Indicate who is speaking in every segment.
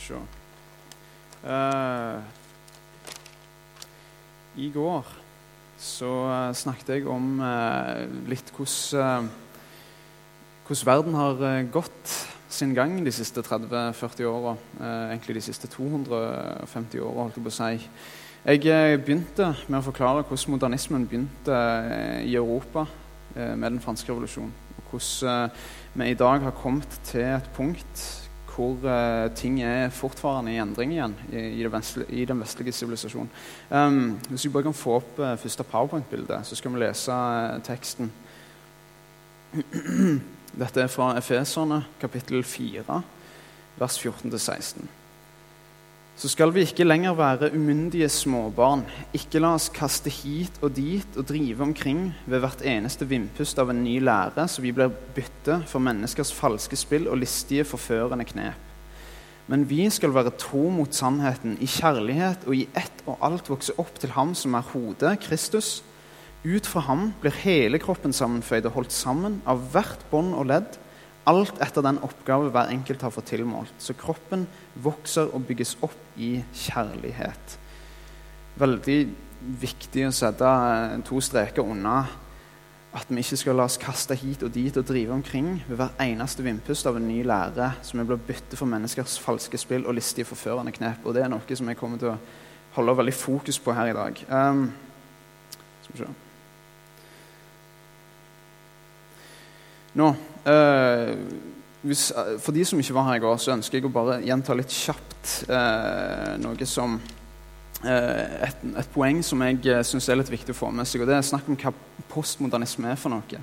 Speaker 1: se uh, I går så uh, snakket jeg om uh, litt hvordan hvordan verden har gått sin gang de siste 30-40 åra. egentlig de siste 250 åra, holdt jeg på å si. Jeg begynte med å forklare hvordan modernismen begynte i Europa med den franske revolusjonen. Og hvordan vi i dag har kommet til et punkt hvor uh, ting er fortfarende i endring igjen i, i, vestle, i den vestlige sivilisasjonen. Um, hvis vi bare kan få opp uh, første powerpoint-bilde, så skal vi lese uh, teksten. Dette er fra Efeserne, kapittel 4, vers 14-16 så skal vi ikke lenger være umyndige småbarn. Ikke la oss kaste hit og dit og drive omkring ved hvert eneste vindpust av en ny lære, så vi blir bytte for menneskers falske spill og listige, forførende knep. Men vi skal være tro mot sannheten, i kjærlighet og i ett og alt vokse opp til Ham som er hodet, Kristus. Ut fra ham blir hele kroppen sammenføyd og holdt sammen av hvert bånd og ledd Alt etter den oppgave hver enkelt har fått tilmålt. Så kroppen vokser og bygges opp i kjærlighet. Veldig viktig å sette eh, to streker unna at vi ikke skal la oss kaste hit og dit og drive omkring ved hver eneste vindpust av en ny lære som vi blir bytte for menneskers falske spill og listige, forførende knep. Og det er noe som jeg kommer til å holde veldig fokus på her i dag. Um, skal vi se. Nå Uh, hvis, uh, for de som ikke var her i går, så ønsker jeg å bare gjenta litt kjapt eh, noe som et, et, poeng som jeg uh, syns er litt viktig å få med seg. og Det er snakk om hva postmodernisme er for noe.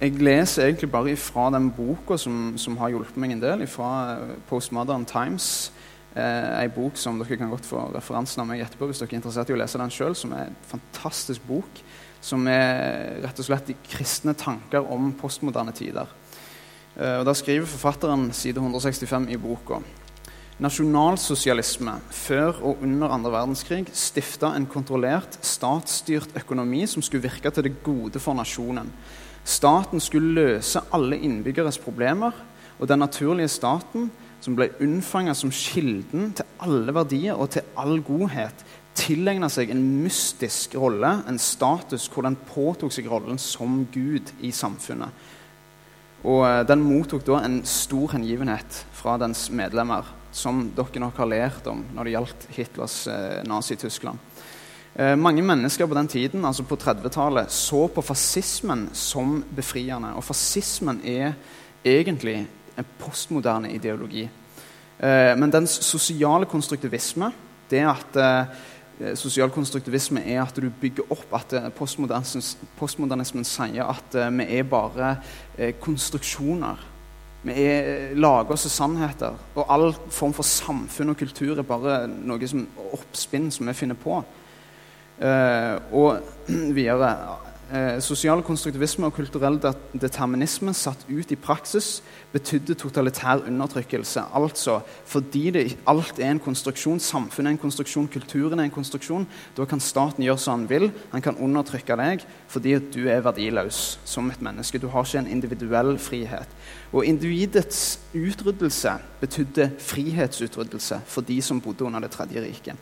Speaker 1: jeg leser egentlig bare fra den boka som, som, har hjulpet meg en del, fra Postmodern Times. Eh, en bok som dere kan godt få referansen av meg etterpå hvis dere er interessert i å lese den sjøl, som er en fantastisk bok som er rett og slett de kristne tanker om postmoderne tider. Eh, og Da skriver forfatteren side 165 i boka Nasjonalsosialisme før og under andre verdenskrig stifta en kontrollert, statsstyrt økonomi som skulle virke til det gode for nasjonen. Staten skulle løse alle innbyggeres problemer, og den naturlige staten, som ble unnfanga som kilden til alle verdier og til all godhet, tilegna seg en mystisk rolle, en status, hvor den påtok seg rollen som Gud i samfunnet. Og eh, Den mottok da en stor hengivenhet fra dens medlemmer, som dere nok har lært om når det gjaldt Hitlers eh, Nazi-Tyskland. Eh, mange mennesker på den tiden, altså på 30-tallet, så på fascismen som befriende. Og fascismen er egentlig en postmoderne ideologi. Eh, men dens sosiale konstruktivisme, det at eh, sosial konstruktivisme er at du bygger opp at eh, postmodernismen, sier at uh, vi er bare konstruksjoner. Vi er lager oss sannheter. Og all form for samfunn og kultur er bare noe som oppspinn som vi finner på. Og videre eh, sosial konstruktivisme og kulturell determinisme satt ut i praksis betydde totalitær undertrykkelse. Altså fordi det, alt er en konstruksjon, samfunnet er en konstruksjon, kulturen er en konstruksjon, da kan staten gjøre som han vil. Han kan undertrykke deg fordi du er verdiløs som et menneske. Du har ikke en individuell frihet. Og individets utryddelse betydde frihetsutryddelse for de som bodde under det tredje riket.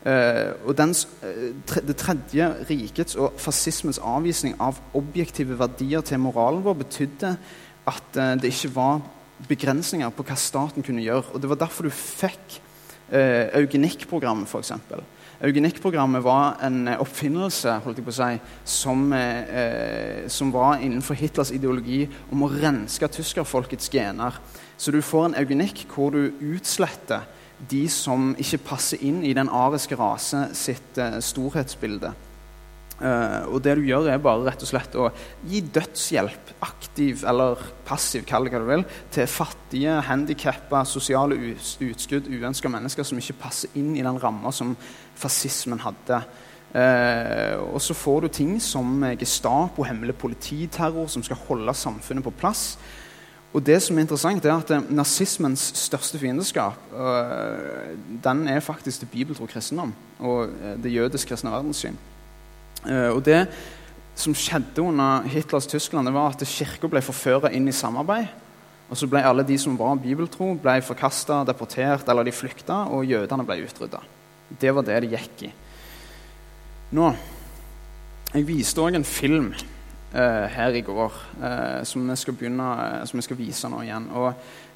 Speaker 1: Uh, og dens, uh, Det tredje rikets og fascismens avvisning av objektive verdier til moralen vår betydde at uh, det ikke var begrensninger på hva staten kunne gjøre. og Det var derfor du fikk eugenikkprogrammet, f.eks. Eugenikkprogrammet var en oppfinnelse holdt jeg på å si, som, som var innenfor Hitlers ideologi om å renske tyskerfolkets gener. Så du får en eugenikk hvor du utsletter de som ikke passer inn i den ariske rase sitt uh, storhetsbilde. Uh, og det du gjør, er bare rett og slett å gi dødshjelp, aktiv eller passiv, kall det hva du vil, til fattige, handikappa, sosiale utskudd, uønska mennesker som ikke passer inn i den ramma som fascismen hadde. Uh, og så får du ting som Gestapo, hemmelig polititerror, som skal holde samfunnet på plass. Og det som er interessant, er at eh, nazismens største fiendeskap øh, den er faktisk det bibeltro kristendom og øh, det jødisk-kristne verdenssyn. Og det som skjedde under Hitlers Tyskland, det var at kirka ble forføra inn i samarbeid. Og så ble alle de som var bibeltro, ble forkasta, deportert eller de flykta, og jødene ble utrydda. Det var det det gikk i. Nå Jeg viste òg en film eh, her i går eh, som, vi skal begynne, eh, som vi skal vise nå igjen. Og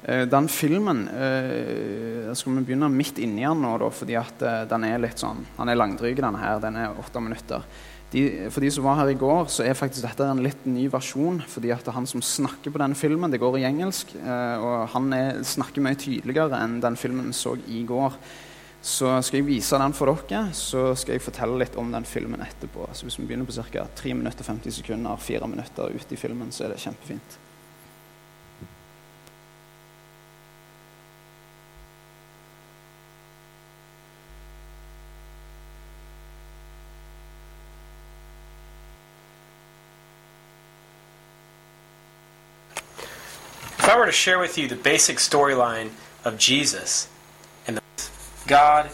Speaker 1: eh, den filmen eh, skal vi begynne midt inni den nå, da, fordi at eh, den er litt sånn, den er langdryg, denne her. Den er åtte minutter. De, for de som var her i går, så er faktisk dette en litt ny versjon. fordi at han som snakker på denne filmen, det går i engelsk, og han er, snakker mye tydeligere enn den filmen vi så i går. Så skal jeg vise den for dere, så skal jeg fortelle litt om den filmen etterpå. Så hvis vi begynner på ca. 3 minutter 50 sekunder, 4 minutter ute i filmen, så er det kjempefint.
Speaker 2: If I were to share with you the basic storyline of Jesus, God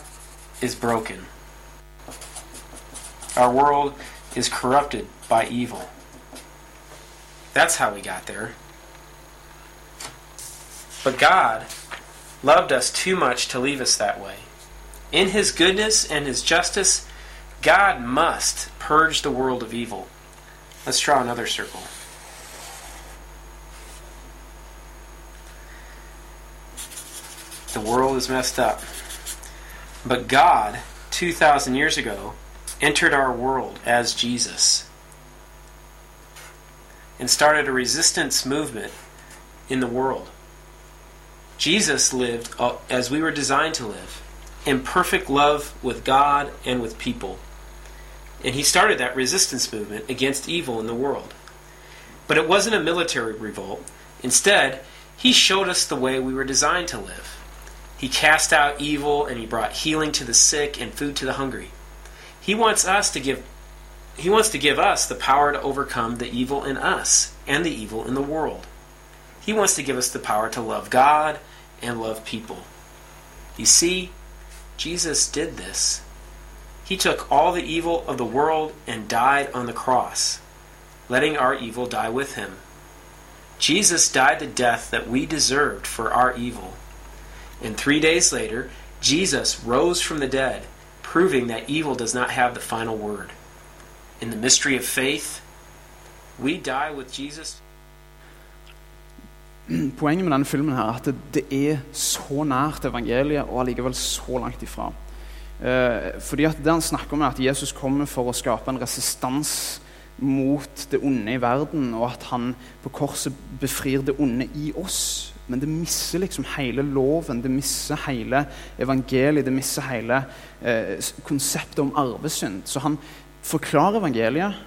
Speaker 2: is broken. Our world is corrupted by evil. That's how we got there. But God loved us too much to leave us that way. In His goodness and His justice, God must purge the world of evil. Let's draw another circle. The world is messed up. But God, 2,000 years ago, entered our world as Jesus and started a resistance movement in the world. Jesus lived uh, as we were designed to live, in perfect love with God and with people. And he started that resistance movement against evil in the world. But it wasn't a military revolt. Instead, he showed us the way we were designed to live. He cast out evil and he brought healing to the sick and food to the hungry. He wants us to give he wants to give us the power to overcome the evil in us and the evil in the world. He wants to give us the power to love God and love people. You see, Jesus did this. He took all the evil of the world and died on the cross, letting our evil die with him. Jesus died the death that we deserved for our evil. And three days later, Jesus rose from the dead, proving that evil does not have the final word. In the mystery of faith, we die with Jesus.
Speaker 1: Poenget med denne filmen her er at det er så nært evangeliet og allikevel så langt ifra. Eh, fordi at Det han snakker om, er at Jesus kommer for å skape en resistans mot det onde i verden, og at han på korset befrir det onde i oss men det misser liksom hele loven, det misser hele evangeliet, det misser hele eh, konseptet om arvesynd. Så han forklarer evangeliet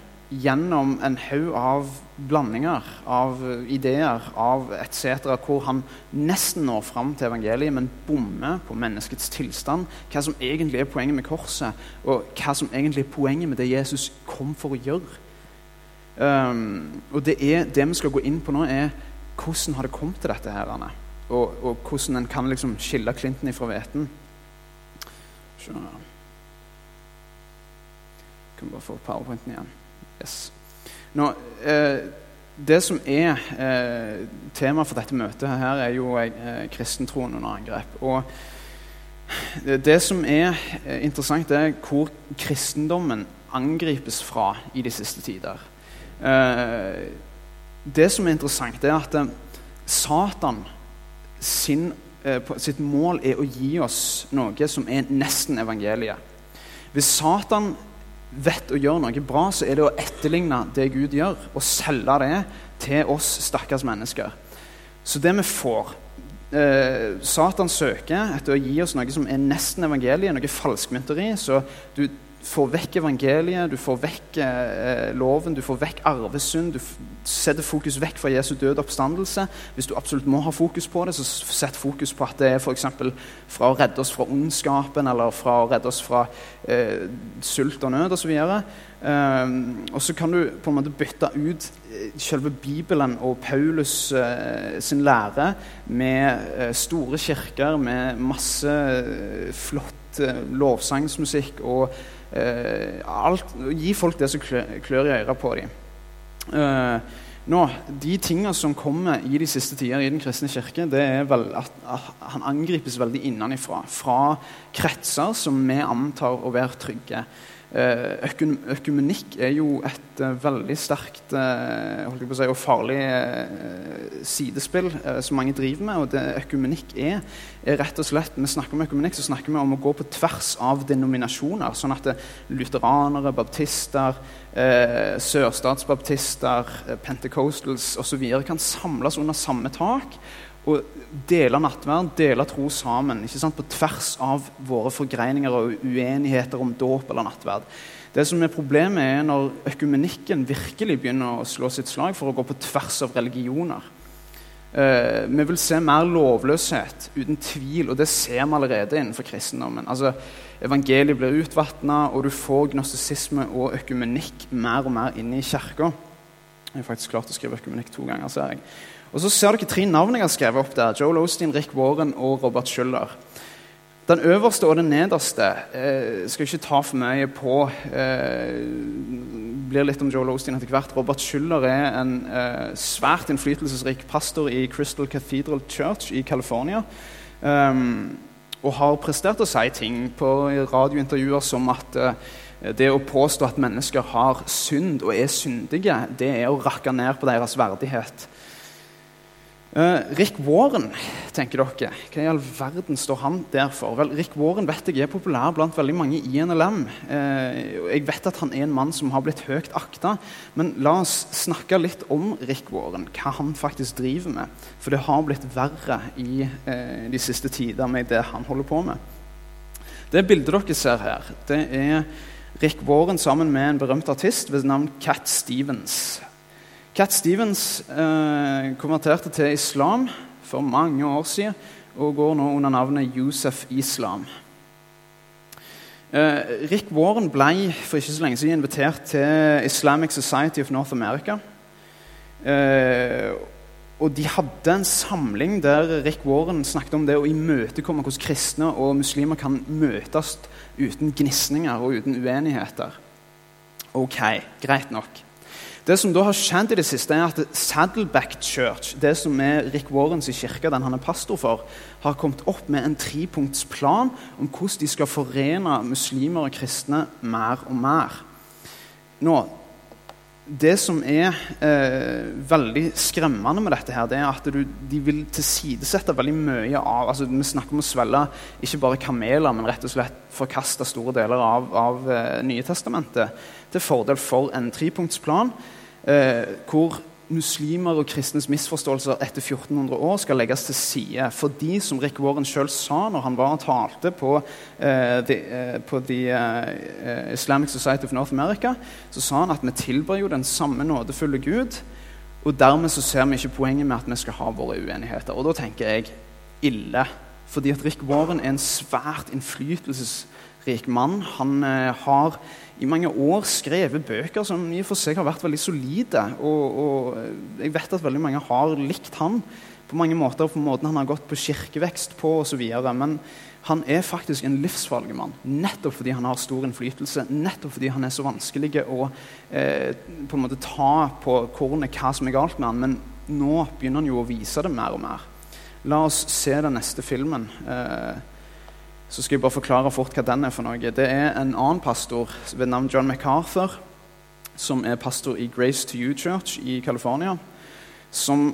Speaker 1: gjennom en haug av blandinger, av ideer, av etc., hvor han nesten når fram til evangeliet, men bommer på menneskets tilstand. Hva som egentlig er poenget med korset, og hva som egentlig er poenget med det Jesus kom for å gjøre. Um, og det, er, det vi skal gå inn på nå, er hvordan har det kommet til dette her? Og, og hvordan en kan liksom skille Clinton ifra hveten. Kan bare få powerpointen igjen. Yes. Nå, eh, det som er eh, tema for dette møtet her, er jo eh, kristentroen under angrep. Og det som er eh, interessant, er hvor kristendommen angripes fra i de siste tider. Eh, det som er interessant, er at eh, Satan sin, eh, sitt mål er å gi oss noe som er nesten evangeliet. Hvis Satan vet å gjøre noe bra, så er det å etterligne det Gud gjør, og selge det til oss stakkars mennesker. Så det vi får eh, Satan søker etter å gi oss noe som er nesten evangeliet, noe falskmynteri. Så du får vekk evangeliet, du får vekk eh, loven, du får vekk arvesynd. Du setter fokus vekk fra Jesu døde oppstandelse. Hvis du absolutt må ha fokus på det, så sett fokus på at det er for fra å redde oss fra ondskapen eller fra å redde oss fra eh, sult og nød osv. Eh, og så kan du på en måte bytte ut eh, selve Bibelen og Paulus eh, sin lære med eh, store kirker med masse eh, flott lovsangsmusikk og Eh, alt, gi folk det som klør i øret på dem. Eh, nå, De tingene som kommer i de siste tider i Den kristne kirke, det er vel at, at han angripes veldig innenfra. Fra kretser som vi antar å være trygge. Eh, økum, økumenikk er jo et uh, veldig sterkt å si, og farlig sidespill som mange driver med. og det Økumenikk er, er rett og slett Vi snakker om økumenikk, så snakker vi om å gå på tvers av denominasjoner. Sånn at lutheranere, baptister, sørstatsbaptister, pentecostals osv. kan samles under samme tak å dele nattverden, dele tro sammen. ikke sant? På tvers av våre forgreininger og uenigheter om dåp eller nattverd. Det som er Problemet er når økumenikken virkelig begynner å slå sitt slag for å gå på tvers av religioner. Eh, vi vil se mer lovløshet, uten tvil, og det ser vi allerede innenfor kristendommen. Altså, Evangeliet blir utvatna, og du får gnostisisme og økumenikk mer og mer inn i kirka. Jeg har faktisk klart å skrive økumenikk to ganger, ser jeg. Og så ser dere tre navn jeg har skrevet opp der. Joel Osteen, Rick Warren og Robert Schuller. Den øverste og den nederste eh, skal ikke ta for mye på. Eh, blir litt om Joel Osteen etter hvert. Robert Schuller er en eh, svært innflytelsesrik pastor i Crystal Cathedral Church i California. Um, og har prestert å si ting på radiointervjuer som at eh, det å påstå at mennesker har synd og er syndige, det er å rakke ned på deres verdighet. Uh, Rick Warren, tenker dere. Hva i all verden står han der for? Vel, Rick Warren vet jeg er populær blant veldig mange i NLM. Uh, jeg vet at han er en mann som har blitt høyt akta. Men la oss snakke litt om Rick Warren, hva han faktisk driver med. For det har blitt verre i uh, de siste tider med det han holder på med. Det bildet dere ser her, det er Rick Warren sammen med en berømt artist ved navn Cat Stevens. Cat Stevens eh, konverterte til islam for mange år siden og går nå under navnet Yusuf Islam. Eh, Rick Warren ble for ikke så lenge siden invitert til Islamic Society of North America. Eh, og De hadde en samling der Rick Warren snakket om det å imøtekomme hvordan kristne og muslimer kan møtes uten gnisninger og uten uenigheter. Ok, greit nok. Det som da har skjedd i det siste, er at Saddleback Church, det som er Rick Warrens kirke, den han er pastor for, har kommet opp med en trepunktsplan om hvordan de skal forene muslimer og kristne mer og mer. Nå, det som er eh, veldig skremmende med dette, her, det er at du, de vil tilsidesette veldig mye av altså Vi snakker om å svelge ikke bare kameler, men rett og slett forkaste store deler av, av eh, Nye testamentet til fordel for en trepunktsplan eh, hvor muslimer og kristnes misforståelser etter 1400 år skal legges til side. Fordi, som Rick Warren sjøl sa når han var og talte på, eh, de, eh, på de, eh, Islamic Society of North America, så sa han at vi tilber jo den samme nådefulle Gud. Og dermed så ser vi ikke poenget med at vi skal ha våre uenigheter. Og da tenker jeg ille. Fordi at Rick Warren er en svært innflytelsesrik mann. Han eh, har i mange år skrevet bøker som i og for seg har vært veldig solide. Og, og jeg vet at veldig mange har likt han på mange måter, på måten han har gått på kirkevekst på osv. Men han er faktisk en livsfarlig nettopp fordi han har stor innflytelse. Nettopp fordi han er så vanskelig å eh, på en måte ta på kornet hva som er galt med han. Men nå begynner han jo å vise det mer og mer. La oss se den neste filmen. Eh, så skal jeg bare forklare fort hva den er for noe. Det er en annen pastor ved navn John MacArthur, som er pastor i Grace to You Church i California. Som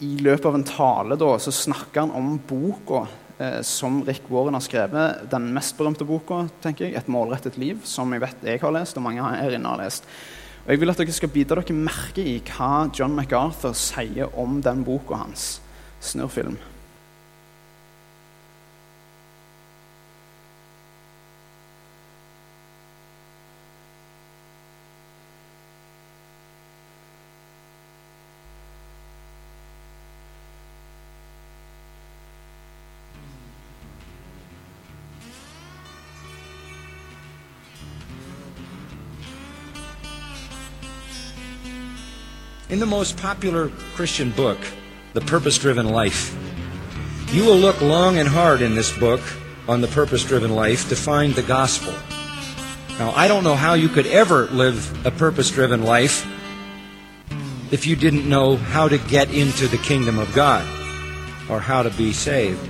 Speaker 1: i løpet av en tale da, så snakker han om boka eh, som Rick Warren har skrevet. Den mest berømte boka, tenker jeg, 'Et målrettet liv', som jeg vet jeg har lest, og mange her inne har lest. Og Jeg vil at dere skal bite dere merke i hva John MacArthur sier om den boka hans. Snurr
Speaker 3: In the most popular Christian book, The Purpose Driven Life, you will look long and hard in this book on the purpose driven life to find the gospel. Now, I don't know how you could ever live a purpose driven life if you didn't know how to get into the kingdom of God or how to be saved.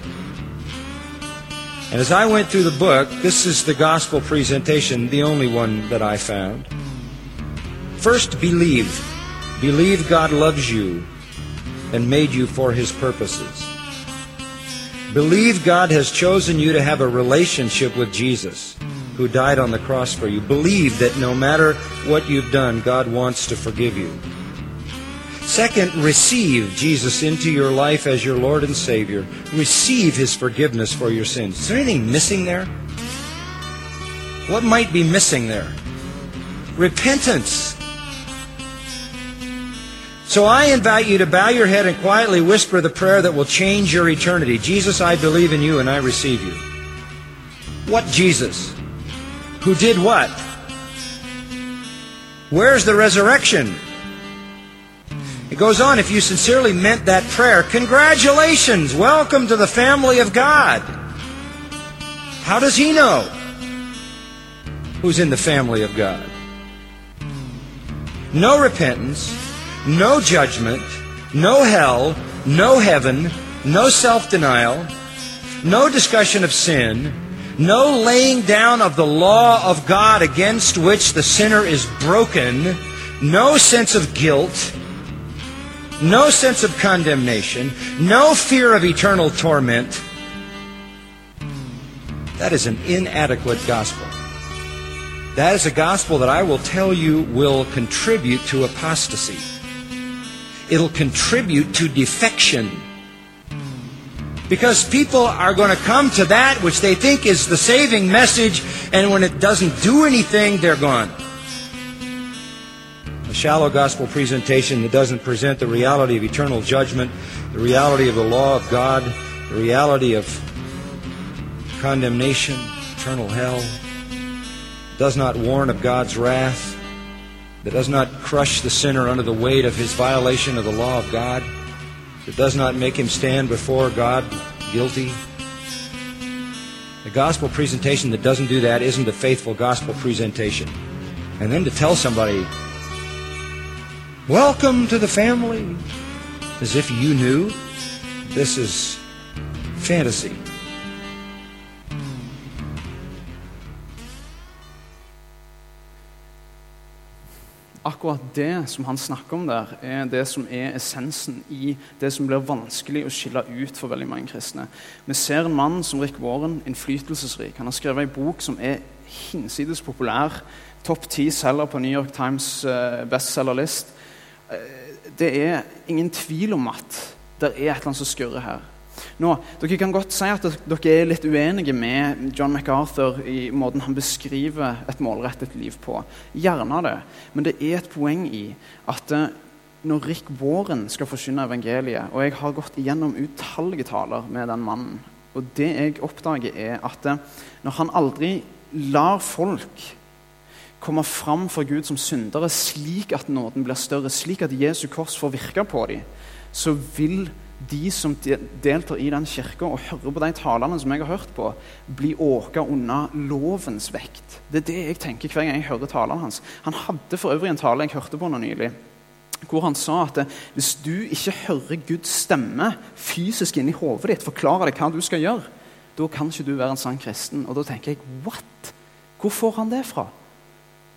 Speaker 3: And as I went through the book, this is the gospel presentation, the only one that I found. First, believe. Believe God loves you and made you for his purposes. Believe God has chosen you to have a relationship with Jesus, who died on the cross for you. Believe that no matter what you've done, God wants to forgive you. Second, receive Jesus into your life as your Lord and Savior. Receive His forgiveness for your sins. Is there anything missing there? What might be missing there? Repentance. So I invite you to bow your head and quietly whisper the prayer that will change your eternity. Jesus, I believe in you and I receive you. What Jesus? Who did what? Where's the resurrection? It goes on, if you sincerely meant that prayer, congratulations! Welcome to the family of God. How does he know who's in the family of God? No repentance, no judgment, no hell, no heaven, no self denial, no discussion of sin, no laying down of the law of God against which the sinner is broken, no sense of guilt, no sense of condemnation, no fear of eternal torment. That is an inadequate gospel. That is a gospel that I will tell you will contribute to apostasy. It'll contribute to defection. Because people are going to come to that which they think is the saving message, and when it doesn't do anything, they're gone. A shallow gospel presentation that doesn't present the reality of eternal judgment, the reality of the law of God, the reality of condemnation, eternal hell, does not warn of God's wrath, that does not crush the sinner under the weight of his violation of the law of God, that does not make him stand before God guilty. The gospel presentation that doesn't do that isn't a faithful gospel presentation. And then to tell somebody, Welcome to the family, as if you knew, this is fantasy.
Speaker 1: Akkurat det som han snakker om der, er det som er essensen i det som blir vanskelig å skille ut for veldig mange kristne. Vi ser en mann som Rick Warren, innflytelsesrik. Han har skrevet en bok som er hinsides populær. Topp ti selger på New York Times uh, bestselgerlist. Uh, det er ingen tvil om at det er et eller annet som skurrer her. Nå, Dere kan godt si at dere er litt uenige med John MacArthur i måten han beskriver et målrettet liv på. Gjerne det. Men det er et poeng i at eh, når Rick Warren skal forkynne evangeliet Og jeg har gått igjennom utallige taler med den mannen. Og det jeg oppdager, er at eh, når han aldri lar folk komme fram for Gud som syndere slik at nåden blir større, slik at Jesu kors får virke på dem, så vil de som deltar i den kirka og hører på de talene som jeg har hørt på, blir åka unna lovens vekt. Det er det jeg tenker hver gang jeg hører talene hans. Han hadde for øvrig en tale jeg hørte på nå nylig, hvor han sa at hvis du ikke hører Guds stemme fysisk inni hodet ditt forklare deg hva du skal gjøre, da kan ikke du være en sann kristen. Og da tenker jeg what? Hvor får han det fra?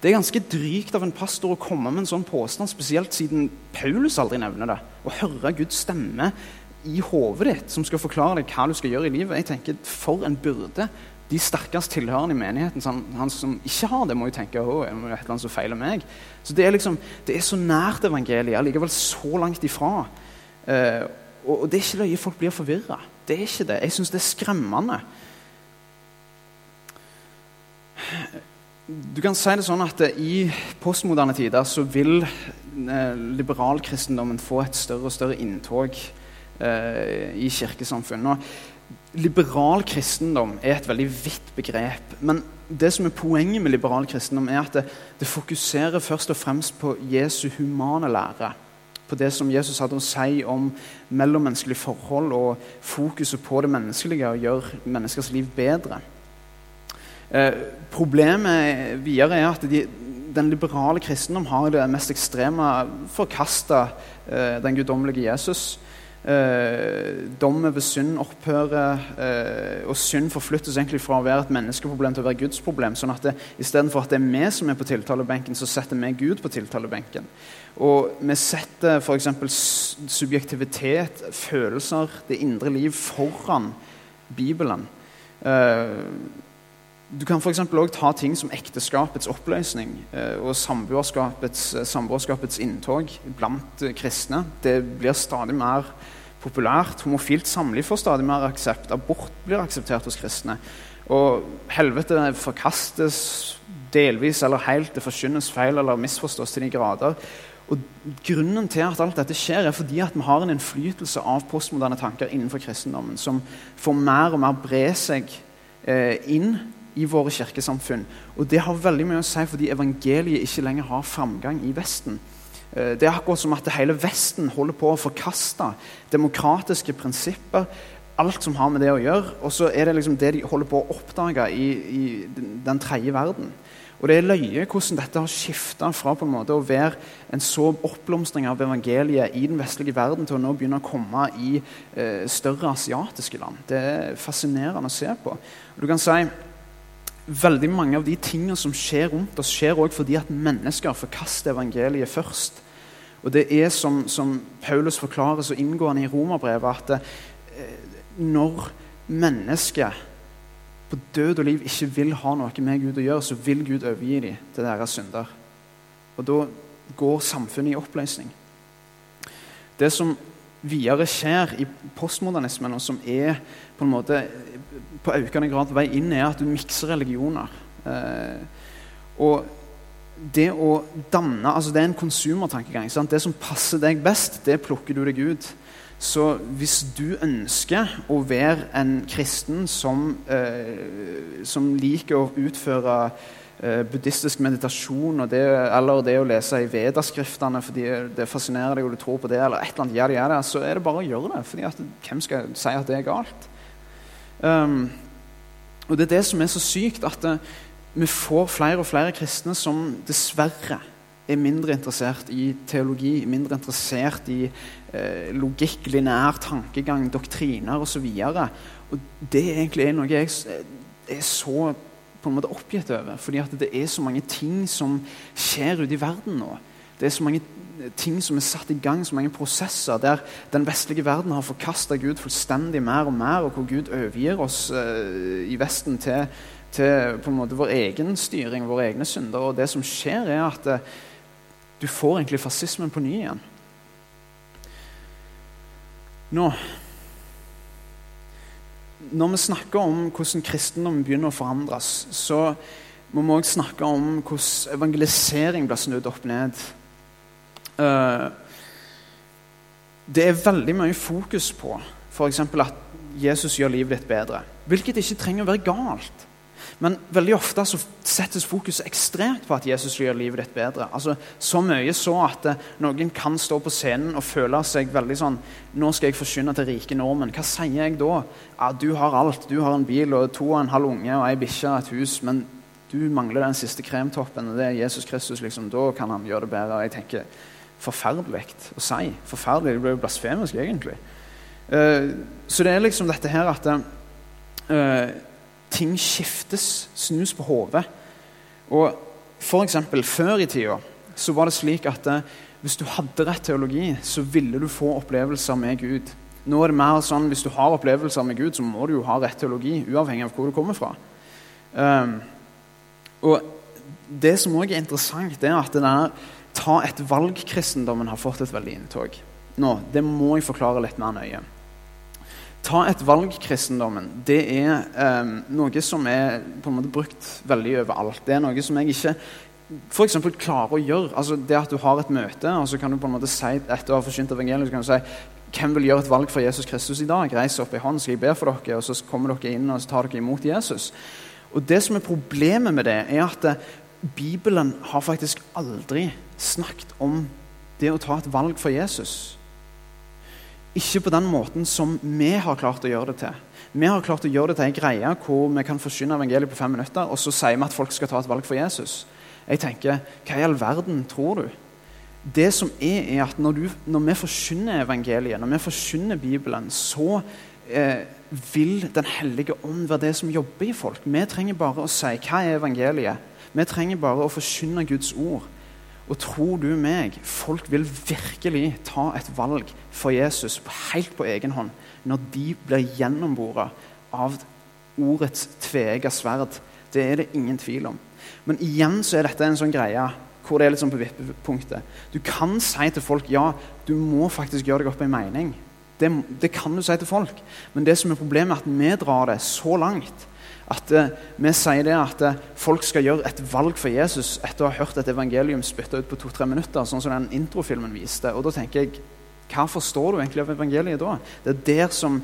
Speaker 1: Det er ganske drygt av en pastor å komme med en sånn påstand, spesielt siden Paulus aldri nevner det. Å høre Guds stemme i hodet ditt som skal forklare deg hva du skal gjøre i livet. Jeg tenker, For en byrde. De sterkest tilhørende i menigheten han, han, som ikke har det, må jo tenke å, det er et eller annet som feiler meg. Så Det er liksom, det er så nært evangeliet, allikevel så langt ifra. Uh, og, og, Det er ikke løye folk blir forvirra. Det er ikke det. Jeg syns det er skremmende du kan si det sånn at I postmoderne tider så vil eh, liberalkristendommen få et større og større inntog eh, i kirkesamfunnet. Liberal kristendom er et veldig vidt begrep. Men det som er poenget med liberal kristendom, er at det, det fokuserer først og fremst på Jesu humane lære. På det som Jesus hadde å si om mellommenneskelige forhold og fokuset på det menneskelige og gjøre menneskers liv bedre. Eh, problemet videre er at de, den liberale kristendom har det mest ekstreme forkasta eh, den guddommelige Jesus. Eh, dom over synd opphører, eh, og synd forflyttes egentlig fra å være et menneskeproblem til å være Guds problem. sånn at det, Istedenfor at det er vi som er på tiltalebenken, så setter vi Gud på tiltalebenken. Og vi setter f.eks. subjektivitet, følelser, det indre liv foran Bibelen. Eh, du kan f.eks. òg ta ting som ekteskapets oppløsning eh, og samboerskapets, eh, samboerskapets inntog blant eh, kristne. Det blir stadig mer populært. Homofilt samliv får stadig mer aksept. Abort blir akseptert hos kristne. Og helvete forkastes delvis eller helt. Det forkynnes feil eller misforstås til de grader. Og Grunnen til at alt dette skjer, er fordi at vi har en innflytelse av postmoderne tanker innenfor kristendommen som får mer og mer bre seg eh, inn i våre kirkesamfunn. Og det har veldig mye å si fordi evangeliet ikke lenger har framgang i Vesten. Eh, det er akkurat som at hele Vesten holder på å forkaste demokratiske prinsipper. Alt som har med det å gjøre. Og så er det liksom det de holder på å oppdage i, i den tredje verden. Og Det er løye hvordan dette har skifta fra på en måte å være en så oppblomstring av evangeliet i den vestlige verden til å nå begynne å komme i eh, større asiatiske land. Det er fascinerende å se på. Og du kan si veldig mange av de tingene som skjer rundt oss, skjer òg fordi at mennesker forkaster evangeliet først. Og det er som, som Paulus forklarer så inngående i romerbrevet, at eh, når mennesket på død og liv ikke vil ha noe med Gud å gjøre, så vil Gud overgi dem til deres synder. Og da går samfunnet i oppløsning. Det som videre skjer i postmodernismen, og som er på en måte på økende grad på vei inn, er at du mikser religioner. Eh, og det å danne altså Det er en konsumertankegang. Det som passer deg best, det plukker du deg ut. Så hvis du ønsker å være en kristen som, eh, som liker å utføre eh, buddhistisk meditasjon det, eller det å lese i vedaskriftene fordi det fascinerer deg og du tror på det, eller et eller annet, ja, ja, så er det bare å gjøre det. fordi hvem skal si at det er galt? Um, og Det er det som er så sykt, at det, vi får flere og flere kristne som dessverre er mindre interessert i teologi, mindre interessert i eh, logikk, lineær tankegang, doktriner osv. Det er egentlig noe jeg er så på en måte oppgitt over. fordi at det er så mange ting som skjer ute i verden nå. Det er så mange ting som er satt i gang, så mange prosesser der den vestlige verden har forkasta Gud fullstendig mer og mer, og hvor Gud overgir oss eh, i Vesten til, til, på en måte vår egen styring, våre egne synder. Og det som skjer, er at eh, du får egentlig fascismen på ny igjen. Nå Når vi snakker om hvordan kristendommen begynner å forandres, så må vi òg snakke om hvordan evangelisering blir snudd opp ned. Eh, det er veldig mye fokus på f.eks. at Jesus gjør livet ditt bedre. Hvilket ikke trenger å være galt. Men veldig ofte så settes fokuset ekstremt på at Jesus gjør livet ditt bedre. Altså, Så mye så at uh, noen kan stå på scenen og føle seg veldig sånn Nå skal jeg forsyne til rike nordmenn. Hva sier jeg da? Ja, du har alt. Du har en bil og to og en halv unge og ei bikkje og et hus. Men du mangler den siste kremtoppen, og det er Jesus Kristus. liksom, Da kan han gjøre det bedre. Jeg tenker, Forferdelig å si. Forferdelig, Det blir jo blasfemisk, egentlig. Uh, så det er liksom dette her at uh, ting skiftes, snus på hodet. Og for eksempel, Før i tida så var det slik at eh, hvis du hadde rett teologi, så ville du få opplevelser med Gud. Nå er det mer sånn hvis du har opplevelser med Gud, så må du jo ha rett teologi, uavhengig av hvor du kommer fra. Og Det som òg er interessant, det er at det der ta et valg-kristendommen har fått et veldig inntog. Nå, Det må jeg forklare litt mer nøye. Ta et valg, kristendommen. Det er eh, noe som er på en måte brukt veldig overalt. Det er noe som jeg ikke eksempel, klarer å gjøre. Altså, det at du har et møte, og så kan du på en måte si etter å ha forsynt evangeliet, så kan du si hvem vil gjøre et valg for Jesus Kristus i dag? Reis opp i hånd, skal jeg be for dere, og så kommer dere inn og så tar dere imot Jesus. Og Det som er problemet med det, er at eh, Bibelen har faktisk aldri snakket om det å ta et valg for Jesus. Ikke på den måten som vi har klart å gjøre det til. Vi har klart å gjøre det til en greie hvor vi kan forsyne evangeliet på fem minutter, og så sier vi at folk skal ta et valg for Jesus. Jeg tenker, hva i all verden tror du? Det som er, er at når, du, når vi forsyner evangeliet, når vi forsyner Bibelen, så eh, vil Den hellige ånd være det som jobber i folk. Vi trenger bare å si hva er evangeliet. Vi trenger bare å forsyne Guds ord. Og tror du meg, folk vil virkelig ta et valg for Jesus helt på egen hånd når de blir gjennombora av ordets tveegga sverd. Det er det ingen tvil om. Men igjen så er dette en sånn greie hvor det er litt sånn på vippepunktet. Du kan si til folk ja, du må faktisk gjøre deg opp en mening. Det, det, kan du si til folk. Men det som er problemet er at vi drar det så langt at uh, vi sier det at uh, folk skal gjøre et valg for Jesus etter å ha hørt et evangelium spytta ut på to-tre minutter, sånn som den introfilmen viste. Og da tenker jeg, hva forstår du egentlig av evangeliet da? Det er der som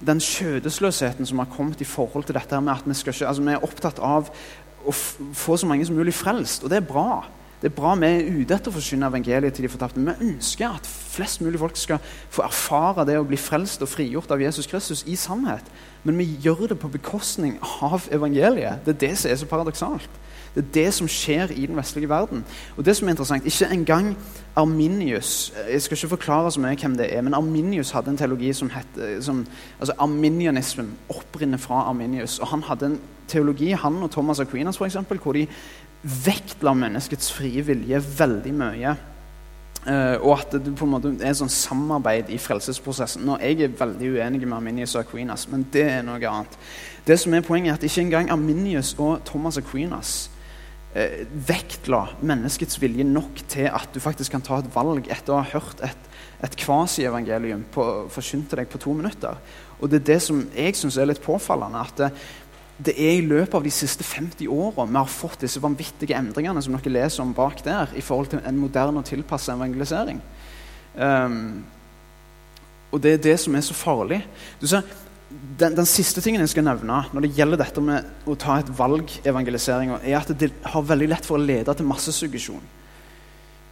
Speaker 1: den skjødesløsheten som har kommet i forhold til dette med at vi, skal, altså, vi er opptatt av å få så mange som mulig frelst, og det er bra. Det er bra Vi er ute etter å forsyne evangeliet til de fortapte. Vi ønsker at flest mulig folk skal få erfare det å bli frelst og frigjort av Jesus Kristus i sannhet. Men vi gjør det på bekostning av evangeliet. Det er det som er så paradoksalt. Det er det som skjer i den vestlige verden. Og det som er interessant, Ikke engang Arminius Jeg skal ikke forklare så mye hvem det er, men Arminius hadde en teologi som het som, altså Arminianismen opprinner fra Arminius. Og Han hadde en teologi, han og Thomas Aquinas, for eksempel, hvor de vektla menneskets frie vilje veldig mye. Uh, og at det på en måte er sånn samarbeid i frelsesprosessen. Nå, Jeg er veldig uenig med Arminius og Aquinas, men det er noe annet. Det som er Poenget er at ikke engang Arminius og Thomas Aquinas uh, vektla menneskets vilje nok til at du faktisk kan ta et valg etter å ha hørt et, et kvasi-evangelium forkynt deg på to minutter. Og Det er det som jeg syns er litt påfallende. at det, det er i løpet av de siste 50 åra vi har fått disse vanvittige endringene som dere leser om bak der, i forhold til en moderne og tilpassa evangelisering. Um, og det er det som er så farlig. Ser, den, den, siste tingen jeg skal nevne når det gjelder dette med å ta et valg, evangelisering, er at det har veldig lett for å lede til massesuggesjon.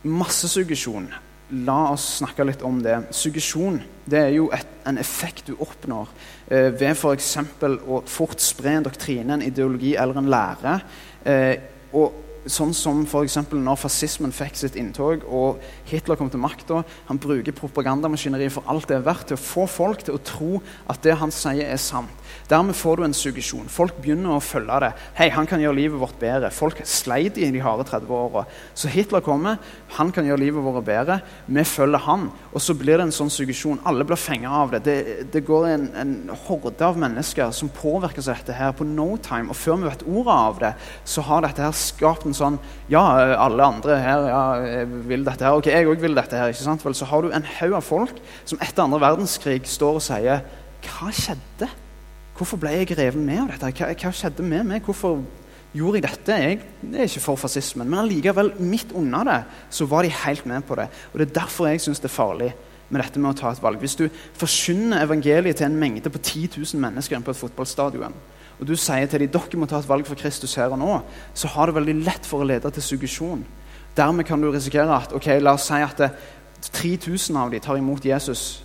Speaker 1: Massesuggesjon La oss snakke litt om det. Suggesjon det er jo et, en effekt du oppnår eh, ved f.eks. å fort spre en doktrine, en ideologi eller en lære. Eh, og Sånn som f.eks. når fascismen fikk sitt inntog og Hitler kom til makta. Han bruker propagandamaskineriet for alt det er verdt til å få folk til å tro at det han sier, er sant. Dermed får du en suggesjon. Folk begynner å følge det. Hei, han kan gjøre livet vårt bedre. Folk sleit i de harde 30 åra. Så Hitler kommer, han kan gjøre livet vårt bedre. Vi følger han. Og så blir det en sånn suggesjon. Alle blir fengt av det. Det, det går en, en, horde av mennesker som påvirkes av dette her på no time. Og før vi vet ordet av det, så har dette her skapt en sånn Ja, alle andre her ja, vil dette her. Ok, jeg òg vil dette her. ikke sant? Vel, så har du en haug av folk som etter andre verdenskrig står og sier Hva skjedde? Hvorfor ble jeg revet med av dette? Hva, hva skjedde med meg? Hvorfor gjorde jeg dette? Jeg er ikke for fascismen. Men allikevel, midt under det, så var de helt med på det. Og det er derfor jeg syns det er farlig med dette med å ta et valg. Hvis du forsyner evangeliet til en mengde på 10 000 mennesker på et fotballstadion, og du sier til dem dere må ta et valg for Kristus her og nå, så har det veldig lett for å lede til suggesjon. Dermed kan du risikere at ok, la oss si at 3000 av dem tar imot Jesus.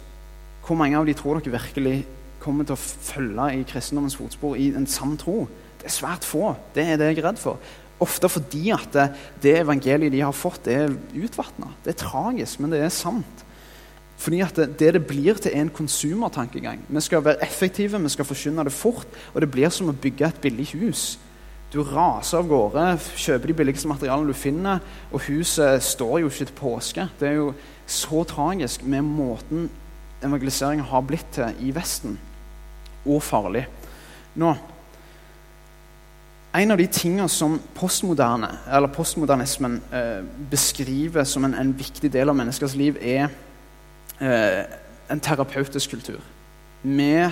Speaker 1: Hvor mange av dem tror dere virkelig kommer til å følge i kristendommens fotspor i en sann tro. Det er svært få. Det er det jeg er redd for. Ofte fordi at det, evangeliet de har fått, er utvatna. Det er tragisk, men det er sant. Fordi at det, det, det blir til en konsumertankegang. Vi skal være effektive, vi skal forkynne det fort. Og det blir som å bygge et billig hus. Du raser av gårde, kjøper de billigste materialene du finner, og huset står jo ikke til påske. Det er jo så tragisk med måten evangeliseringen har blitt til i Vesten og farlig. Nå, En av de tingene som postmodernismen eh, beskriver som en, en, viktig del av menneskers liv, er eh, en terapeutisk kultur. Vi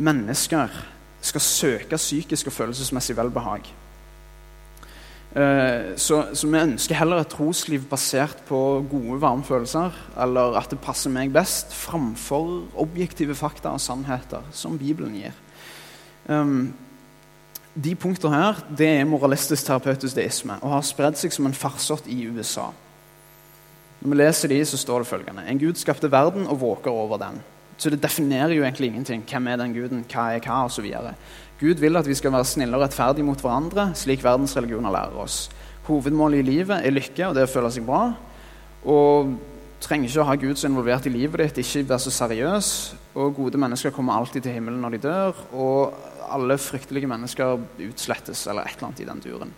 Speaker 1: mennesker skal søke psykisk og følelsesmessig velbehag. Eh, så, så, vi ønsker heller et trosliv basert på gode, varme følelser, eller at det passer meg best, framfor objektive fakta og sannheter som Bibelen gir. Um, de punktene her det er moralistisk terapeutisk deisme og har spredd seg som en farsott i USA. Når vi leser de, så står det følgende En Gud skapte verden og våker over den. Så det definerer jo egentlig ingenting. Hvem er den guden? Hva er hva? Og så videre. Gud vil at vi skal være snille og rettferdige mot hverandre, slik verdensreligioner lærer oss. hovedmålet i livet er lykke og det å føle seg bra. Og trenger ikke å ha Gud så involvert i livet ditt, ikke være så seriøs. Og gode mennesker kommer alltid til himmelen når de dør. Og alle fryktelige mennesker utslettes, eller et eller annet i den duren.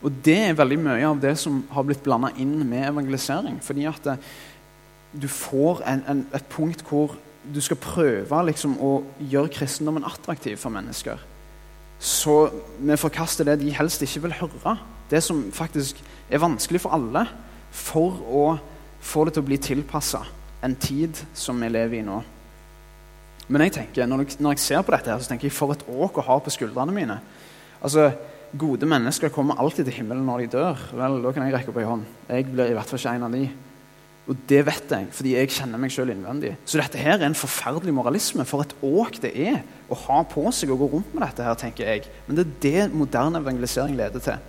Speaker 1: Og det er veldig mye av det som har blitt blanda inn med evangelisering. Fordi at det, du får en, en, et punkt hvor du skal prøve liksom, å gjøre kristendommen attraktiv for mennesker. Så vi forkaster det de helst ikke vil høre. Det som faktisk er vanskelig for alle. For å få det til å bli tilpassa en tid som vi lever i nå. Men jeg tenker, når jeg, når jeg ser på dette, her, så tenker jeg for et åk å ha på skuldrene mine. Altså, Gode mennesker kommer alltid til himmelen når de dør. Vel, Da kan jeg rekke opp ei hånd. Jeg blir i hvert fall ikke en av de. Og det vet jeg, fordi jeg kjenner meg sjøl innvendig. Så dette her er en forferdelig moralisme. For et åk det er å ha på seg og gå rundt med dette her, tenker jeg. Men det er det moderne evangelisering leder til.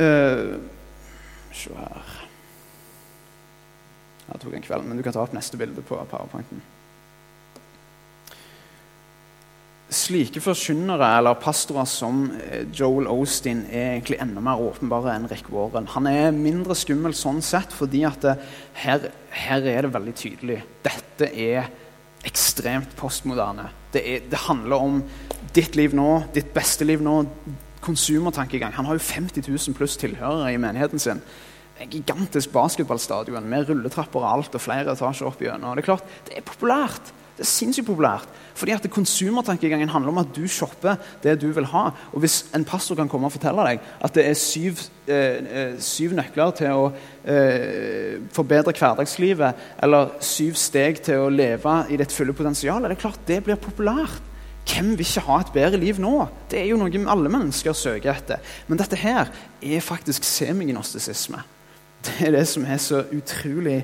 Speaker 1: Uh, Se her Her tok en kveld, men du kan ta opp neste bilde på powerpointen. Slike forkynnere eller pastorer som eh, Joel Osteen er egentlig enda mer åpenbare enn Rick Warren. Han er mindre skummel sånn sett fordi at det, her, her, er det veldig tydelig. Dette er ekstremt postmoderne. Det, er, det handler om ditt liv nå, ditt beste liv nå. Konsumertankegang. Han har jo 50 000 pluss tilhørere i menigheten sin. En gigantisk basketballstadion med rulletrapper og alt og flere etasjer opp gjennom. Det er klart, det er populært. Det er sinnssykt populært. Fordi at Konsumertankegangen handler om at du shopper det du vil ha. Og Hvis en pastor kan komme og fortelle deg at det er syv, eh, eh, syv nøkler til å eh, forbedre hverdagslivet, eller syv steg til å leve i ditt fulle potensial, det er klart det blir populært. Hvem vil ikke ha et bedre liv nå? Det er jo noe alle mennesker søker etter. Men dette her er faktisk semignostisisme. Det er det som er så utrolig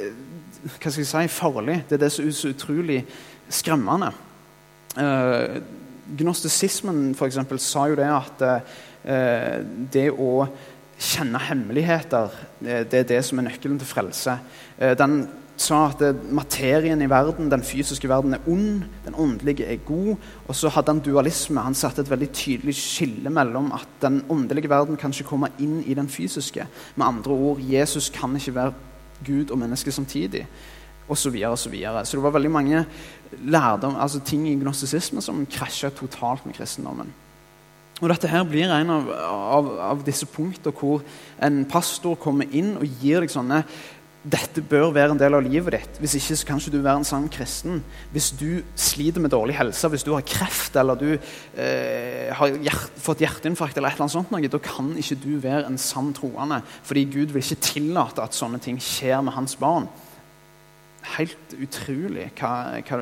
Speaker 1: hva skal jeg si, farlig. Det er det som er så utrolig skremmende. Eh, gnostisismen for eksempel, sa jo det at eh, det å kjenne hemmeligheter det, er det som er nøkkelen til frelse. Eh, den sa at det, materien i verden, den fysiske verden, er ond, den åndelige er god. Og så hadde han dualisme. Han satte et veldig tydelig skille mellom at den åndelige verden kan ikke komme inn i den fysiske. Med andre ord, Jesus kan ikke være Gud og menneske samtidig. Og så, videre, og så, videre. så det var veldig mange lærdom, altså ting i gnostisismen som krasja totalt med kristendommen. Og Dette her blir en av, av, av disse punktene hvor en pastor kommer inn og gir deg sånne dette bør være en del av livet ditt. Hvis ikke så kan ikke du være en sann kristen. Hvis du sliter med dårlig helse, hvis du har kreft eller du eh, har hjert, fått hjerteinfarkt, eller et eller annet sånt, da kan ikke du være en sann troende. Fordi Gud vil ikke tillate at sånne ting skjer med hans barn. Helt utrolig hva, hva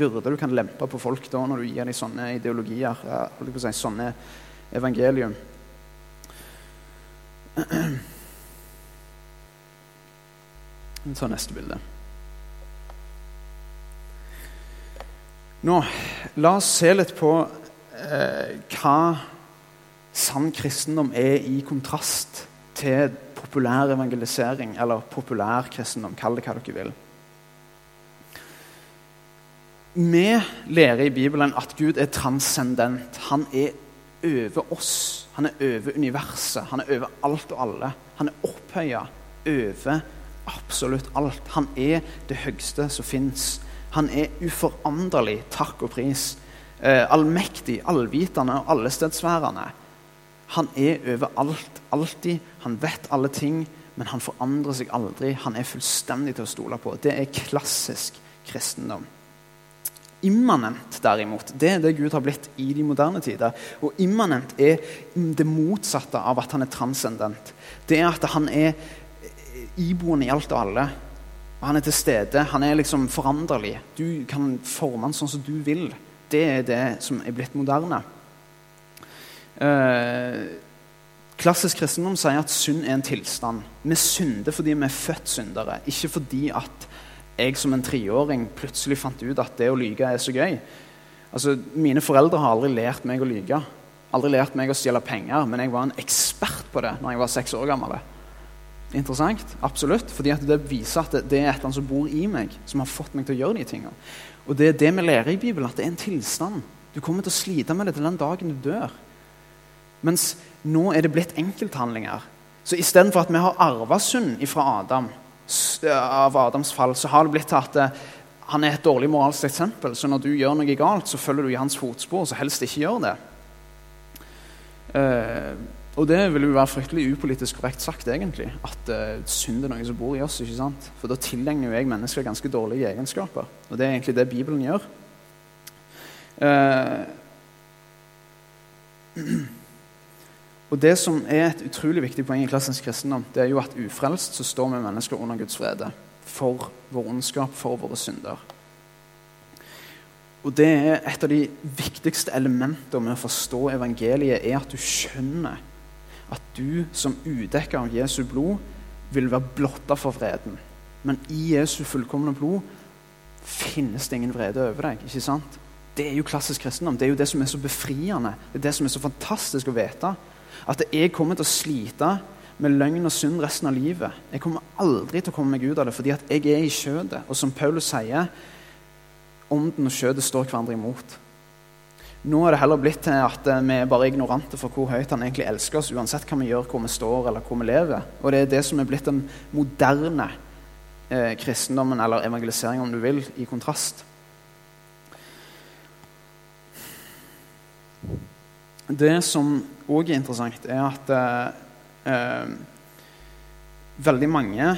Speaker 1: byrde du kan lempe på folk da når du gir dem sånne ideologier, si, sånne evangelium. Ta neste bilde. Nå, la oss se litt på eh, hva sann kristendom er i kontrast til populær evangelisering, eller populær kristendom. Kall det hva dere vil. Vi lærer i Bibelen at Gud er transcendent. Han er over oss. Han er over universet. Han er over alt og alle. Han er opphøya over absolutt alt. Han er det høyeste som fins. Han er uforanderlig, takk og pris. Eh, allmektig, allvitende og allestedsværende. Han er overalt, alltid. Han vet alle ting, men han forandrer seg aldri. Han er fullstendig til å stole på. Det er klassisk kristendom. Immanent, derimot, det er det Gud har blitt i de moderne tider. Og immanent er det motsatte av at han er transcendent. Det er at han er iboende i alt og alle. Og han er til stede. Han er liksom foranderlig. Du kan forme han sånn som du vil. Det er det som er blitt moderne. Eh, klassisk kristendom sier at synd er en tilstand. Vi synder fordi vi er født syndere, ikke fordi at jeg som en treåring plutselig fant ut at det å lyge er så gøy. Altså, Mine foreldre har aldri lært meg å lyge. Aldri lært meg å stjele penger, men jeg var en ekspert på det når jeg var seks år gammel interessant. Absolutt. fordi det viser at det, er et eller annet som bor i meg, som har fått meg til å gjøre de tingene. Og det er det vi lærer i Bibelen, at det er en tilstand. Du kommer til å slite med det til den dagen du dør. Mens nå er det blitt enkelthandlinger. Så istedenfor at vi har arva synd fra Adam, av Adams fall, så har det blitt til at eh, han er et dårlig moralsk eksempel. Så når du gjør noe galt, så følger du i hans fotspor, så helst ikke gjør det. Eh, og det vil jo være fryktelig upolitisk korrekt sagt, egentlig. At uh, synd er noe som bor i oss. ikke sant? For da tilegner jo jeg mennesker ganske dårlige egenskaper. Og det er egentlig det Bibelen gjør. Uh, og det som er et utrolig viktig poeng i klassisk kristendom, det er jo at ufrelst så står vi mennesker under Guds frede. For vår ondskap, for våre synder. Og det er et av de viktigste elementene med å forstå evangeliet, er at du skjønner at du som udekker av Jesu blod vil være blotta for vreden. Men i Jesu fullkomne blod finnes det ingen vrede over deg. ikke sant? Det er jo klassisk kristendom. Det er jo det som er så befriende. Det er det som er så fantastisk å vite. At jeg kommer til å slite med løgn og synd resten av livet. Jeg kommer aldri til å komme meg ut av det fordi at jeg er i kjødet. Og som Paulus sier, ånden og kjødet står hverandre imot. Nå er det heller blitt til at eh, vi er bare ignorante for hvor høyt han egentlig elsker oss, uansett hva vi gjør, hvor vi står eller hvor vi lever. Og det er det som er blitt den moderne eh, kristendommen, eller evangelisering om du vil, i kontrast. Det som òg er interessant, er at eh, eh, veldig mange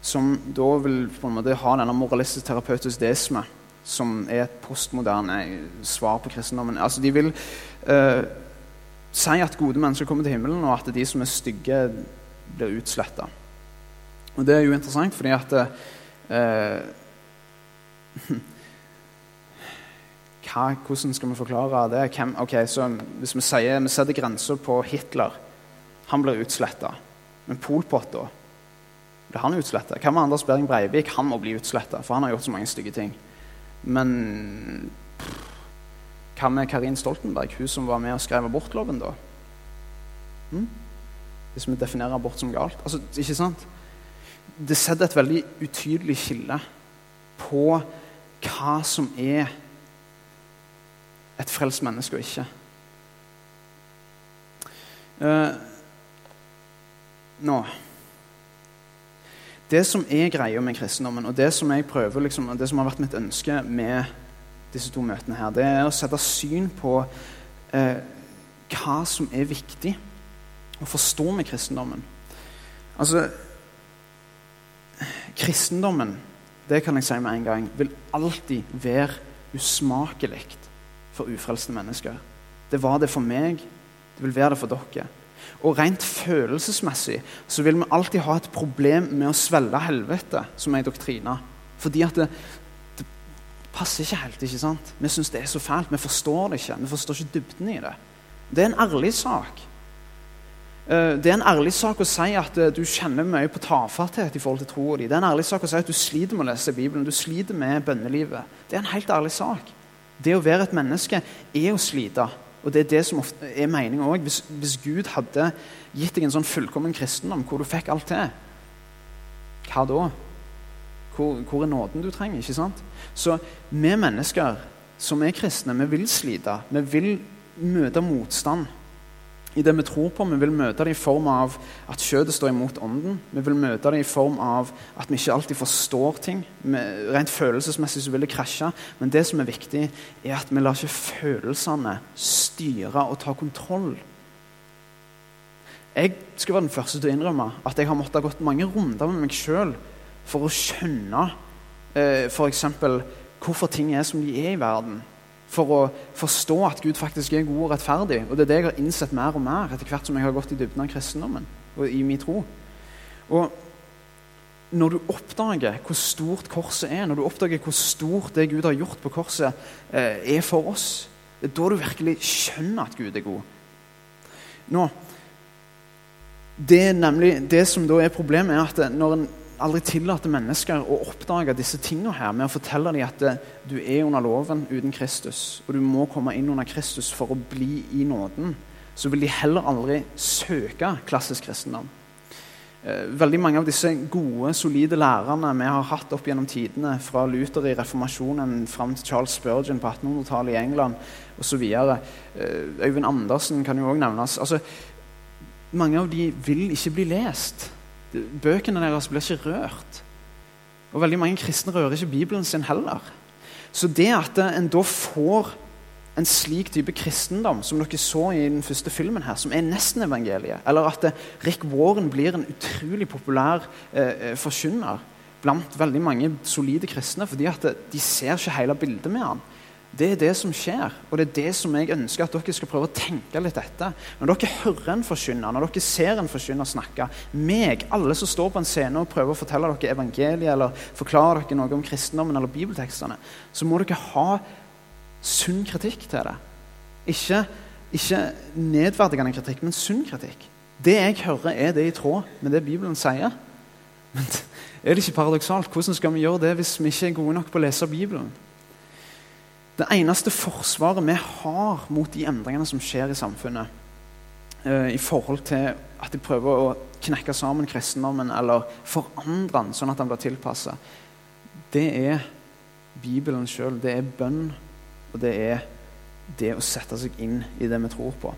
Speaker 1: som da vil på en måte ha denne moralistisk terapeutisk deisme, som er et postmoderne svar på kristendommen altså De vil eh, si at gode mennesker kommer til himmelen, og at de som er stygge, blir utsletta. Og det er jo interessant, fordi at eh, hva, Hvordan skal vi forklare det? Hvem, okay, Hvis vi sier vi setter grenser på Hitler Han blir utsletta. Men Pol Pot, da? Blir han utsletta? Hva med Anders Behring Breivik? Han må bli utsletta, for han har gjort så mange stygge ting. Men hva med Karin Stoltenberg, hun som var med og skrev abortloven, da? Hm? Hvis vi definerer abort som galt? Altså, ikke sant? Det setter et veldig utydelig skille på hva som er et frelst menneske og ikke. Eh, nå Det som er greia med kristendommen, og det som jeg prøver liksom, og det som har vært mitt ønske med disse to møtene, her, det er å sette syn på eh, hva som er viktig å forstå med kristendommen. Altså Kristendommen, det kan jeg si med en gang, vil alltid være usmakelig for ufrelste mennesker. Det var det for meg, det vil være det for dere. Og rent følelsesmessig så vil vi alltid ha et problem med å svelge helvete som ei doktrine. Fordi at det, det passer ikke helt. ikke sant? Vi syns det er så fælt. Vi forstår det ikke. Vi forstår ikke dybden i det. Det er en ærlig sak. Eh, Det er en ærlig sak å si at eh, du kjenner mye på tafatthet i forhold til troa di. Det er en ærlig sak å si at du sliter med å lese Bibelen, du sliter med bønnelivet. Det er en helt ærlig sak. Det å være et menneske er å slite. Og det er det som ofte er meninga òg. Hvis, hvis Gud hadde gitt deg en sånn fullkommen kristendom hvor du fikk alt til, hva da? Hvor, hvor er nåden du trenger? ikke sant? Så vi mennesker som er kristne, vi vil slite. Vi vil møte motstand i det vi tror på. Vi vil møte det i form av at kjødet står imot ånden. Vi vil møte det i form av at vi ikke alltid forstår ting. Rent følelsesmessig så vil det krasje. Men det som er viktig, er at vi lar ikke følelsene styre og ta kontroll. Jeg skal være den første til å innrømme at jeg har måttet ha gått mange runder med meg sjøl for å skjønne eh, f.eks. hvorfor ting er som de er i verden for å forstå at Gud faktisk er god og rettferdig. Og det er det jeg har innsett mer og mer etter hvert som jeg har gått i dybden av kristendommen og i min tro. Og når du oppdager hvor stort korset er, når du oppdager hvor stort det Gud har gjort på korset, eh, er for oss, det er da du virkelig skjønner at Gud er god. Nå, det, er nemlig, det som da er problemet, er at når en aldri tillater mennesker å oppdage disse tingene her med å fortelle dem at du er under loven uten Kristus, og du må komme inn under Kristus for å bli i nåden, så vil de heller aldri søke klassisk kristendom. Eh, veldig mange av disse gode, solide lærerne vi har hatt opp gjennom tidene, fra Luther i reformasjonen fram til Charles Spurgeon på 1800-tallet i England osv. Eh, Øyvind Andersen kan jo òg nevnes. Altså, mange av de vil ikke bli lest. Bøkene deres blir ikke rørt. Og veldig mange kristne rører ikke Bibelen sin heller. Så det at en da får en slik type kristendom som dere så i den første filmen, her, som er nesten evangeliet, eller at Rick Warren blir en utrolig populær eh, forkynner blant veldig mange solide kristne, fordi at de ser ikke hele bildet med han. Det er det som skjer, og det er det som jeg ønsker at dere skal prøve å tenke litt etter. Når dere hører en forkynner, når dere ser en forkynner snakke, meg, alle som står på en scene og prøver å fortelle dere evangeliet eller forklare dere noe om kristendommen eller bibeltekstene, så må dere ha sunn kritikk til det. Ikke, ikke nedverdigende kritikk, men sunn kritikk. Det jeg hører, er det i tråd med det Bibelen sier. Men er det ikke paradoksalt? Hvordan skal vi gjøre det hvis vi ikke er gode nok på å lese Bibelen? Det eneste forsvaret vi har mot de endringene som skjer i samfunnet, uh, i forhold til at de prøver å knekke sammen kristendommen eller forandre den sånn at den blir tilpassa, det er Bibelen sjøl. Det er bønn og det er det å sette seg inn i det vi tror på.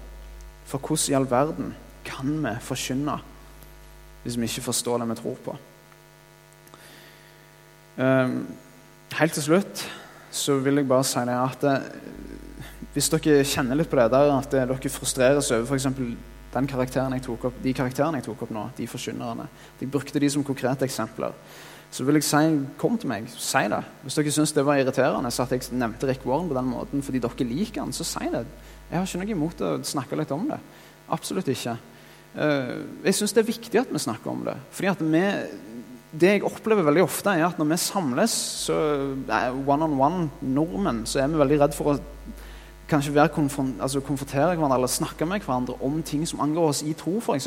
Speaker 1: For hvordan i all verden kan vi forkynne hvis vi ikke forstår det vi tror på? Um, helt til slutt så vil jeg bare si det at eh, hvis dere kjenner litt på det der, at det, dere frustreres over f.eks. den karakteren jeg tok opp, de karakterene jeg tok opp nå, de forkynnerne Jeg brukte de som konkrete eksempler så vil jeg si kom til meg. Si det. Hvis dere syns det var irriterende så at jeg nevnte Rick Warren på den måten fordi dere liker han, så si det. Jeg har ikke noe imot å snakke litt om det. Absolutt ikke. Eh, jeg syns det er viktig at vi snakker om det. Fordi at vi, Det jeg opplever veldig ofte, er at når vi samles, så one on one nordmenn, så er vi veldig redd for å kanskje være konfron altså konfrontere hverandre eller snakke med hverandre om ting som angår oss i tro, f.eks.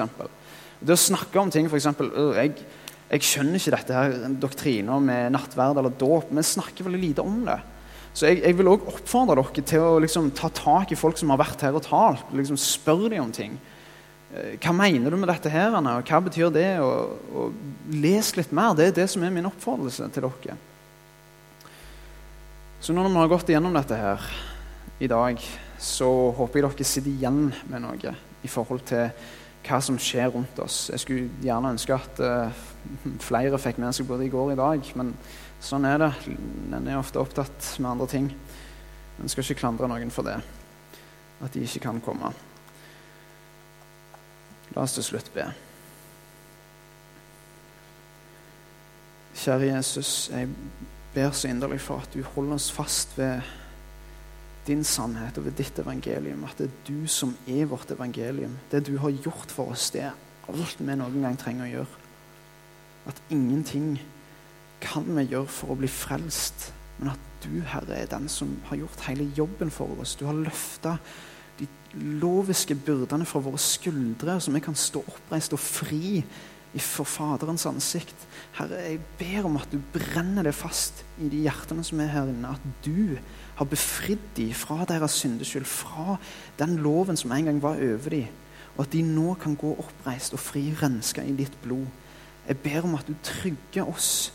Speaker 1: Det å snakke om ting f.eks. Jeg, jeg skjønner ikke dette her, doktriner med nattverd eller dåp. Vi snakker veldig lite om det. Så jeg, jeg vil òg oppfordre dere til å liksom, ta tak i folk som har vært her og talt. Liksom, spør dem om ting. Eh, hva mener du med dette her, Anna? Hva betyr det? Og, og les litt mer. Det er det som er min oppfordrelse til dere. Så når vi har gått igjennom dette her i dag, så håper jeg dere sitter igjen med noe i forhold til hva som skjer rundt oss. Jeg skulle gjerne ønske at uh, flere fikk med seg både i går og i dag, men sånn er det. En er ofte opptatt med andre ting. En skal ikke klandre noen for det, at de ikke kan komme. La oss til slutt be. Kjære Jesus, jeg ber så inderlig for at du holder oss fast ved din sannhet og ved ditt evangelium. At det er du som er vårt evangelium. Det du har gjort for oss, det er alt vi noen gang trenger å gjøre. At ingenting kan vi gjøre for å bli frelst, men at du, Herre, er den som har gjort hele jobben for oss. Du har løfta de loviske byrdene fra våre skuldre, så vi kan stå oppreist og fri for Faderens ansikt. Herre, jeg ber om at du brenner det fast i de hjertene som er her inne. At du har befridd dem fra deres syndeskyld, fra den loven som en gang var over dem. Og at de nå kan gå oppreist og fri renska i ditt blod. Jeg ber om at du trygger oss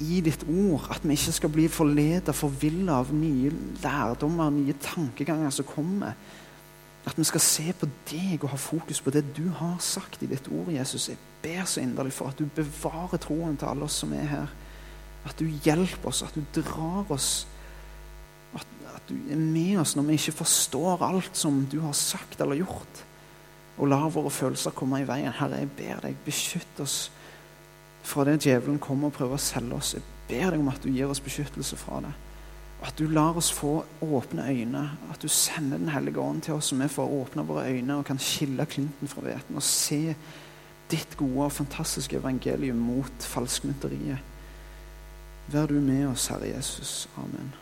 Speaker 1: i ditt ord. At vi ikke skal bli forledet, forvilla av nye lærdommer, nye tankeganger som kommer. At vi skal se på deg og ha fokus på det du har sagt i ditt ord, Jesus. Jeg ber så inderlig for at du bevarer troen til alle oss som er her. At du hjelper oss, at du drar oss. At, at du er med oss når vi ikke forstår alt som du har sagt eller gjort. Og lar våre følelser komme i veien. Herre, jeg ber deg, beskytt oss fra det djevelen kommer og prøver å selge oss. Jeg ber deg om at du gir oss beskyttelse fra det. At du lar oss få åpne øyne. At du sender Den hellige ånd til oss, så vi får åpne våre øyne og kan skille klinten fra hveten og se ditt gode og fantastiske evangelium mot falskmynteriet. Vær du med oss, Herre Jesus. Amen.